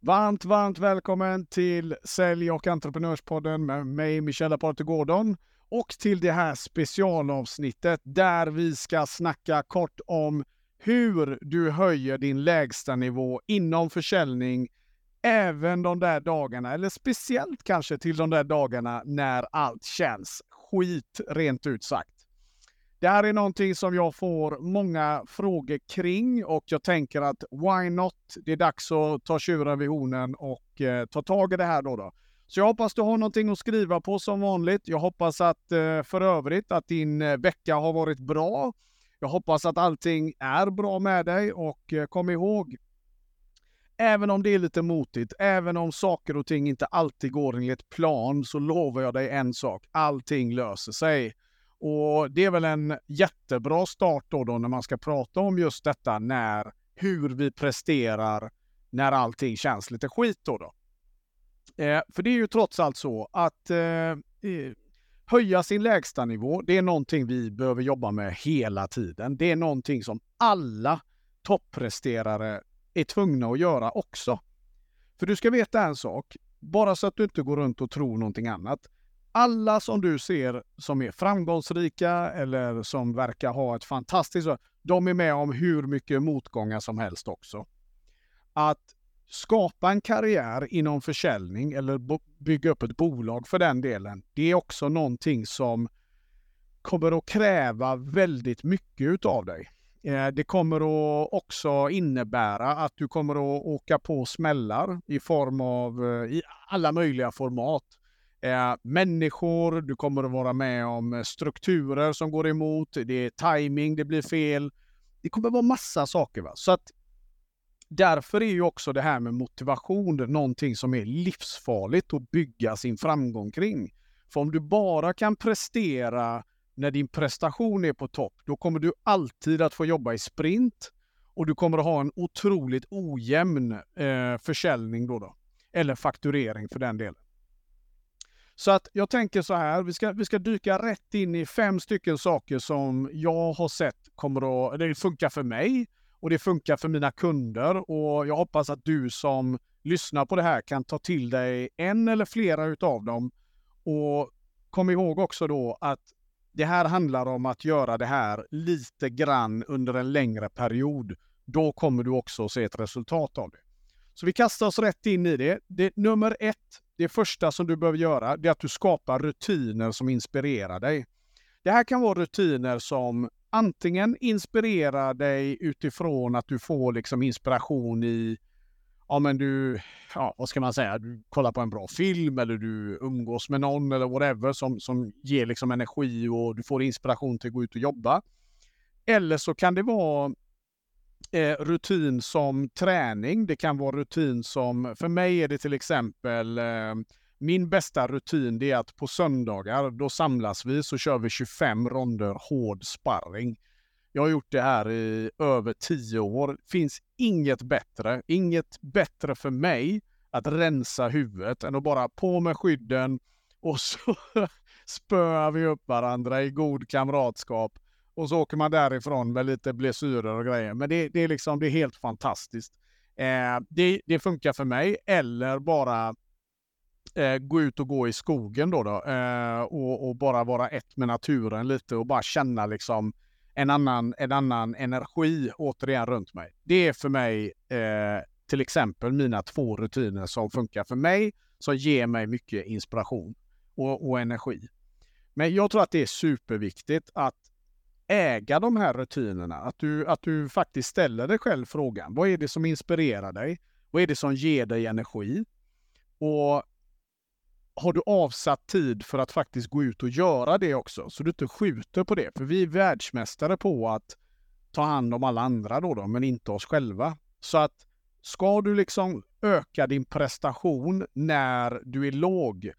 Varmt, varmt välkommen till Sälj och entreprenörspodden med mig, Michelle Aparte Gordon. Och till det här specialavsnittet där vi ska snacka kort om hur du höjer din lägsta nivå inom försäljning även de där dagarna, eller speciellt kanske till de där dagarna när allt känns skit, rent ut sagt. Det här är någonting som jag får många frågor kring och jag tänker att why not? Det är dags att ta tjuren vid hornen och eh, ta tag i det här då, då. Så jag hoppas du har någonting att skriva på som vanligt. Jag hoppas att eh, för övrigt att din eh, vecka har varit bra. Jag hoppas att allting är bra med dig och eh, kom ihåg, även om det är lite motigt, även om saker och ting inte alltid går enligt plan, så lovar jag dig en sak. Allting löser sig. Och det är väl en jättebra start då, då när man ska prata om just detta när, hur vi presterar när allting känns lite skit då. då. Eh, för det är ju trots allt så att eh, höja sin lägsta nivå, det är någonting vi behöver jobba med hela tiden. Det är någonting som alla toppresterare är tvungna att göra också. För du ska veta en sak, bara så att du inte går runt och tror någonting annat alla som du ser som är framgångsrika eller som verkar ha ett fantastiskt... De är med om hur mycket motgångar som helst också. Att skapa en karriär inom försäljning eller bygga upp ett bolag för den delen, det är också någonting som kommer att kräva väldigt mycket utav dig. Eh, det kommer att också innebära att du kommer att åka på smällar i form av eh, i alla möjliga format eh, människor, du kommer att vara med om eh, strukturer som går emot, det är timing, det blir fel. Det kommer att vara massa saker. Va? Så att därför är ju också det här med motivation någonting som är livsfarligt att bygga sin framgång kring. För om du bara kan prestera när din prestation är på topp, då kommer du alltid att få jobba i sprint och du kommer att ha en otroligt ojämn eh, försäljning då, då. Eller fakturering för den delen. Så att jag tänker så här, vi ska, vi ska dyka rätt in i fem stycken saker som jag har sett kommer att, det funkar för mig och det funkar för mina kunder och jag hoppas att du som lyssnar på det här kan ta till dig en eller flera utav dem. Och kom ihåg också då att det här handlar om att göra det här lite grann under en längre period. Då kommer du också se ett resultat av det. Så vi kastar oss rätt in i det. det nummer ett, det första som du behöver göra, är att du skapar rutiner som inspirerar dig. Det här kan vara rutiner som antingen inspirerar dig utifrån att du får liksom inspiration i ja men du, ja vad ska man säga, du kollar på en bra film eller du umgås med någon eller whatever som, som ger liksom energi och du får inspiration till att gå ut och jobba. Eller så kan det vara eh, rutin som träning. Det kan vara rutin som, för mig är det till exempel eh, min bästa rutin det är att på söndagar då samlas vi så kör vi 25 ronder hård sparring. Jag har gjort det här i över 10 år. Finns inget bättre, inget bättre för mig att rensa huvudet än att bara på med skydden och så spöar vi upp varandra i god kamratskap och så åker man därifrån med lite blessyrer och grejer. Men det, det, är, liksom, det är helt fantastiskt. Eh, det, det, funkar för mig. Eller bara eh, gå ut och gå i skogen då, då eh, och, och, bara vara ett med naturen lite och bara känna liksom en annan, en annan energi återigen runt mig. Det är för mig eh, till exempel mina två rutiner som funkar för mig, som ger mig mycket inspiration och, och energi. Men jag tror att det är superviktigt att äga de här rutinerna. Att du, att du faktiskt ställer dig själv frågan. Vad är det som inspirerar dig? Vad är det som ger dig energi? Och har du avsatt tid för att faktiskt gå ut och göra det också? Så du inte skjuter på det. För vi är världsmästare på att ta hand om alla andra då, då men inte oss själva. Så att ska du liksom öka din prestation när du är låg,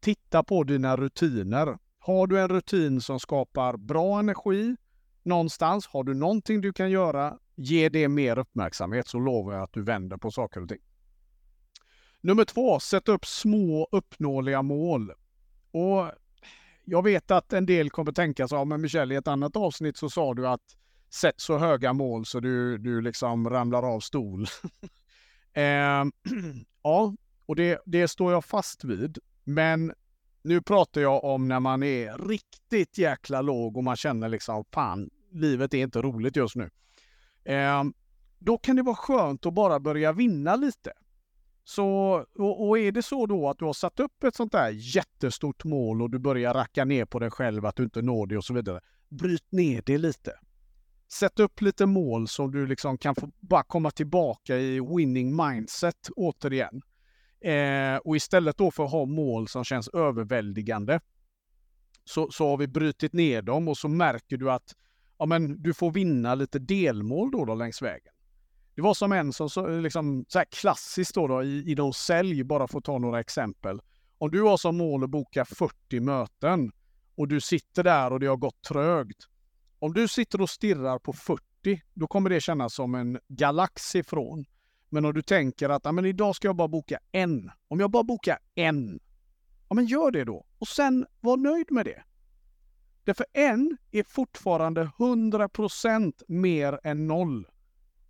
titta på dina rutiner. Har du en rutin som skapar bra energi någonstans, har du någonting du kan göra, ge det mer uppmärksamhet så lovar jag att du vänder på saker och ting. Nummer två, sätt upp små uppnåeliga mål. Och jag vet att en del kommer tänka så, ja men Michelle, i ett annat avsnitt så sa du att sätt så höga mål så du, du liksom ramlar av stol. Eh, ja, och det, det står jag fast vid. Men nu pratar jag om när man är riktigt jäkla låg och man känner liksom fan, livet är inte roligt just nu. Eh, då kan det vara skönt att bara börja vinna lite. Så, och, och, är det så då att du har satt upp ett sånt där jättestort mål och du börjar racka ner på dig själv att du inte når det och så vidare. Bryt ner det lite. Sätt upp lite mål som du liksom kan få bara komma tillbaka i winning mindset återigen. Eh, och istället då för att ha mål som känns överväldigande så, så har vi brutit ner dem och så märker du att ja, men du får vinna lite delmål då, då längs vägen. Det var som en som så, liksom, så här klassiskt då, då i, i de sälj, bara för att ta några exempel. Om du har som mål att boka 40 möten och du sitter där och det har gått trögt. Om du sitter och stirrar på 40, då kommer det kännas som en galax ifrån. Men om du tänker att ah, men idag ska jag bara boka en. Om jag bara bokar en, ja men gör det då. Och sen var nöjd med det. Därför en är fortfarande 100% mer än noll.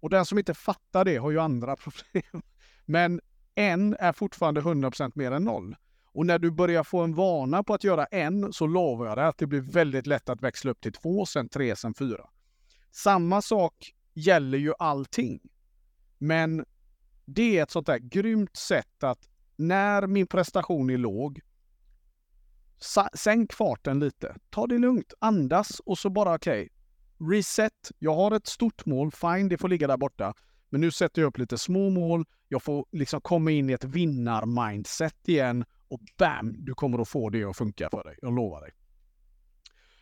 Och den som inte fattar det har ju andra problem. Men en är fortfarande 100% mer än noll. Och när du börjar få en vana på att göra en så lovar jag dig att det blir väldigt lätt att växla upp till två, sen tre, sen fyra. Samma sak gäller ju allting. Men det är ett sånt där grymt sätt att när min prestation är låg, sänk farten lite. Ta det lugnt, andas och så bara okej, okay, reset. Jag har ett stort mål, fine, det får ligga där borta. Men nu sätter jag upp lite små mål. Jag får liksom komma in i ett vinnar-mindset igen och bam, du kommer att få det att funka för dig. Jag lovar dig.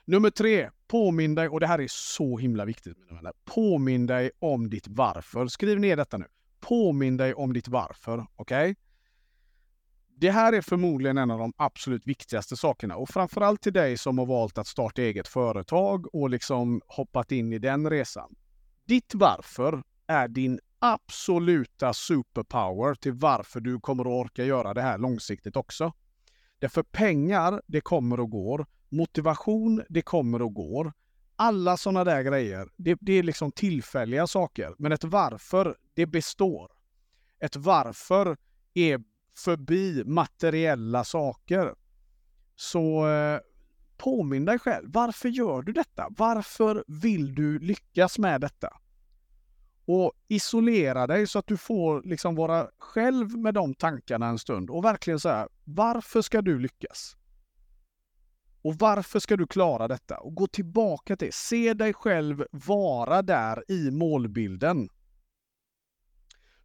Nummer tre, påminn dig, och det här är så himla viktigt mina vänner. Påminn dig om ditt varför. Skriv ner detta nu. Påminn dig om ditt varför. Okej? Okay? Det här är förmodligen en av de absolut viktigaste sakerna och framförallt till dig som har valt att starta eget företag och liksom hoppat in i den resan. Ditt varför är din absoluta superpower till varför du kommer att orka göra det här långsiktigt också. Därför pengar, det kommer och går. Motivation, det kommer och går. Alla sådana där grejer, det, det är liksom tillfälliga saker. Men ett varför, det består. Ett varför är förbi materiella saker. Så eh, påminn dig själv. Varför gör du detta? Varför vill du lyckas med detta? Och isolera dig så att du får liksom vara själv med de tankarna en stund och verkligen säga varför ska du lyckas? Och varför ska du klara detta? Och gå tillbaka till, se dig själv vara där i målbilden.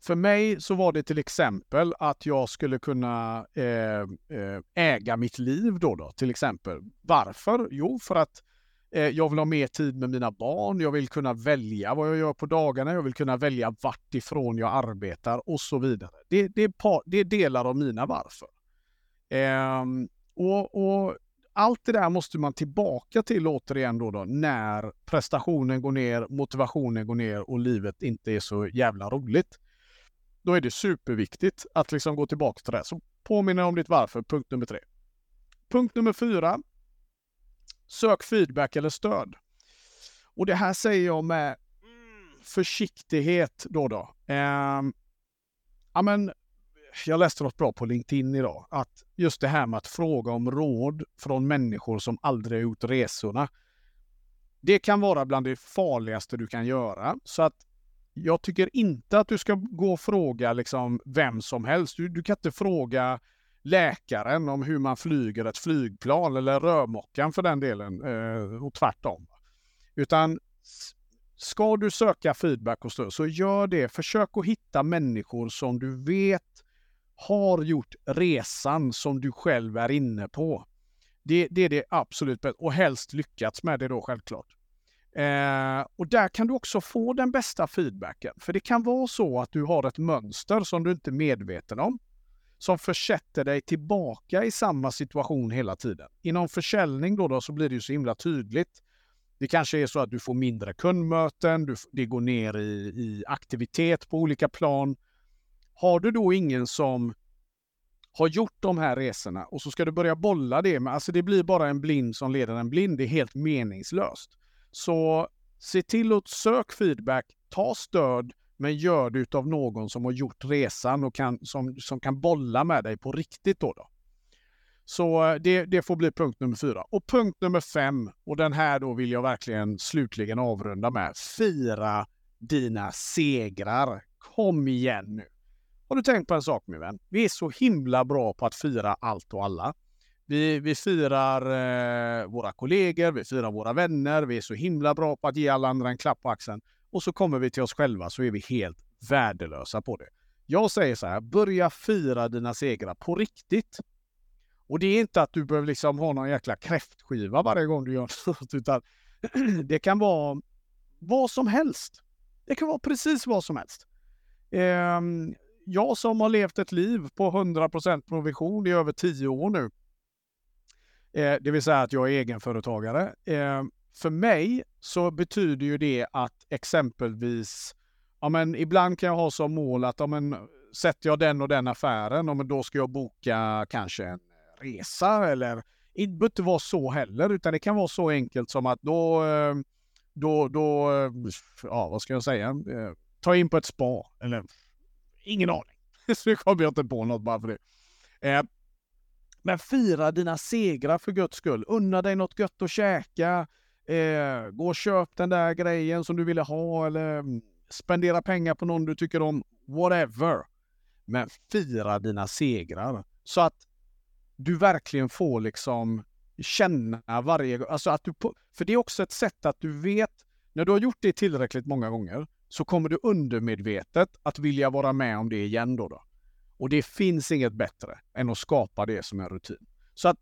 För mig så var det till exempel att jag skulle kunna eh, eh, äga mitt liv då, då, till exempel. Varför? Jo, för att eh, jag vill ha mer tid med mina barn. Jag vill kunna välja vad jag gör på dagarna. Jag vill kunna välja vart ifrån jag arbetar och så vidare. Det, det, är, par, det är delar av mina varför. Eh, och, och, allt det där måste man tillbaka till återigen då, då när prestationen går ner, motivationen går ner och livet inte är så jävla roligt då är det superviktigt att liksom gå tillbaka till det. Så påminner om ditt varför, punkt nummer tre. Punkt nummer fyra. Sök feedback eller stöd. Och det här säger jag med försiktighet då då. Eh, ja, men, jag läste något bra på LinkedIn idag. Att just det här med att fråga om råd från människor som aldrig har gjort resorna. Det kan vara bland det farligaste du kan göra. Så att jag tycker inte att du ska gå och fråga liksom vem som helst. Du, du kan inte fråga läkaren om hur man flyger ett flygplan eller rörmokaren för den delen eh, och tvärtom. Utan ska du söka feedback och stöd så gör det. Försök att hitta människor som du vet har gjort resan som du själv är inne på. Det, det är det absolut bästa och helst lyckats med det då självklart. Eh, och där kan du också få den bästa feedbacken. För det kan vara så att du har ett mönster som du inte är medveten om. Som försätter dig tillbaka i samma situation hela tiden. Inom försäljning då, då så blir det ju så himla tydligt. Det kanske är så att du får mindre kundmöten, du, det går ner i, i aktivitet på olika plan. Har du då ingen som har gjort de här resorna och så ska du börja bolla det med, alltså det blir bara en blind som leder en blind, det är helt meningslöst. Så se till att sök feedback, ta stöd, Men gör det av någon som har gjort resan och kan, som, som kan bolla med dig på riktigt. Då, då. Så eh, det, det får bli punkt nummer fyra. Och punkt nummer fem, och den här då vill jag verkligen slutligen avrunda med. Fira dina segrar. Kom igen nu! Har du tänkt på en sak min vän? Vi är så himla bra på att fira allt och alla. Vi, vi firar eh, våra kollegor, vi firar våra vänner, vi är så himla bra på att ge alla andra en klapp på axeln. Och så kommer vi till oss själva så är vi helt värdelösa på det. Jag säger så här, börja fira dina segrar på riktigt. Och det är inte att du behöver liksom ha någon jäkla kräftskiva varje gång du gör något, utan det kan vara vad som helst. Det kan vara precis vad som helst. Ehm, jag som har levt ett liv på 100% provision i över 10 år nu, eh, det vill säga att jag är egenföretagare. Eh, för mig så betyder ju det att exempelvis, ja men ibland kan jag ha som mål att ja men, sätter jag den och den affären, ja men då ska jag boka kanske en resa eller det behöver inte vara så heller, utan det kan vara så enkelt som att då, eh, då, då, eh, ja vad ska jag säga, eh, ta in på ett spa eller ingen aning. Så nu kommer jag inte på något bara för det. Eh, men fira dina segrar för guds skull. Unna dig något gött att käka. Eh, gå och köp den där grejen som du ville ha eller mm, spendera pengar på någon du tycker om. Whatever. Men fira dina segrar så att du verkligen får liksom känna varje alltså att du För det är också ett sätt att du vet, när du har gjort det tillräckligt många gånger, så kommer du undermedvetet att vilja vara med om det igen då. då. Och det finns inget bättre än att skapa det som en rutin. Så att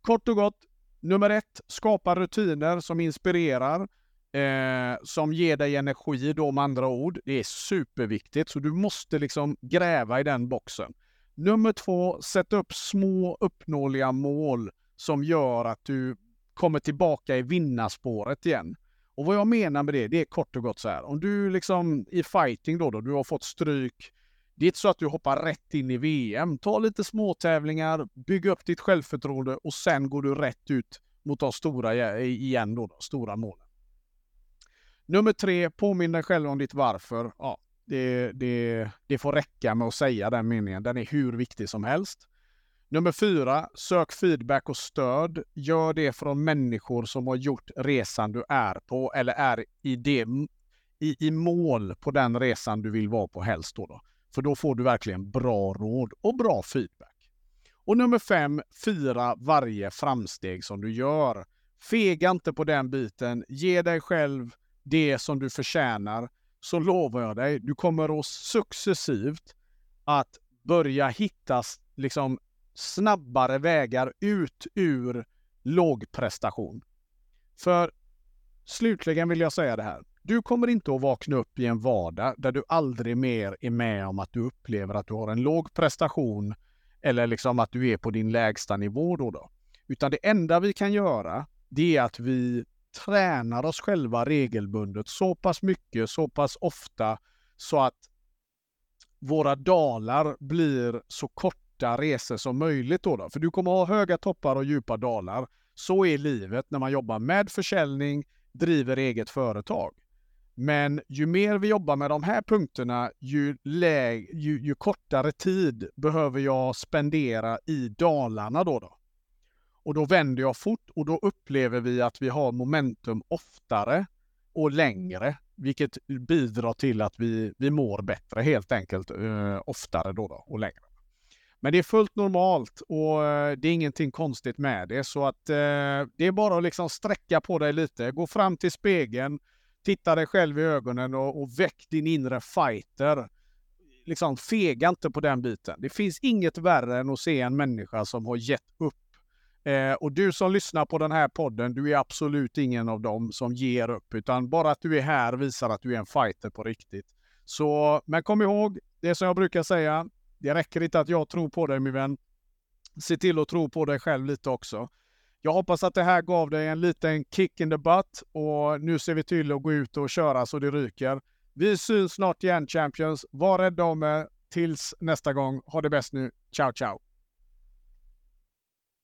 kort och gott, nummer ett, skapa rutiner som inspirerar, eh, som ger dig energi då med andra ord. Det är superviktigt, så du måste liksom gräva i den boxen. Nummer två, sätt upp små uppnåeliga mål som gör att du kommer tillbaka i vinnarspåret igen. Och vad jag menar med det, det är kort och gott så här. Om du liksom i fighting då, då du har fått stryk. Det är inte så att du hoppar rätt in i VM. Ta lite småtävlingar, bygg upp ditt självförtroende och sen går du rätt ut mot de stora igen då, de stora målen. Nummer tre, påminn dig själv om ditt varför. Ja, det, det, det får räcka med att säga den meningen. Den är hur viktig som helst. Nummer fyra, sök feedback och stöd. Gör det från människor som har gjort resan du är på eller är i, det, i, i mål på den resan du vill vara på helst. Då, då För då får du verkligen bra råd och bra feedback. Och nummer fem, fira varje framsteg som du gör. Fega inte på den biten. Ge dig själv det som du förtjänar. Så lovar jag dig, du kommer att successivt att börja hitta liksom snabbare vägar ut ur lågprestation. För slutligen vill jag säga det här. Du kommer inte att vakna upp i en vardag där du aldrig mer är med om att du upplever att du har en låg prestation eller liksom att du är på din lägsta nivå då. då. Utan det enda vi kan göra, det är att vi tränar oss själva regelbundet så pass mycket, så pass ofta så att våra dalar blir så korta korta resor som möjligt. Då, då För du kommer ha höga toppar och djupa dalar. Så är livet när man jobbar med försäljning, driver eget företag. Men ju mer vi jobbar med de här punkterna, ju, läg, ju, ju kortare tid behöver jag spendera i dalarna då, då. Och då vänder jag fort och då upplever vi att vi har momentum oftare och längre, vilket bidrar till att vi, vi mår bättre helt enkelt eh, oftare då, då och längre. Men det är fullt normalt och eh, det är ingenting konstigt med det. Så att eh, det är bara att liksom sträcka på dig lite. Gå fram till spegeln, titta dig själv i ögonen och, och väck din inre fighter. Liksom fega inte på den biten. Det finns inget värre än att se en människa som har gett upp. Eh, och du som lyssnar på den här podden, du är absolut ingen av dem som ger upp, utan bara att du är här visar att du är en fighter på riktigt. Så, men kom ihåg, det som jag brukar säga, det räcker inte att jag tror på dig min vän. Se till att tro på dig själv lite också. Jag hoppas att det här gav dig en liten kick in the butt och nu ser vi till att gå ut och köra så det ryker. Vi syns snart igen Champions. Var rädda om er. Tills nästa gång. Ha det bäst nu. Ciao ciao!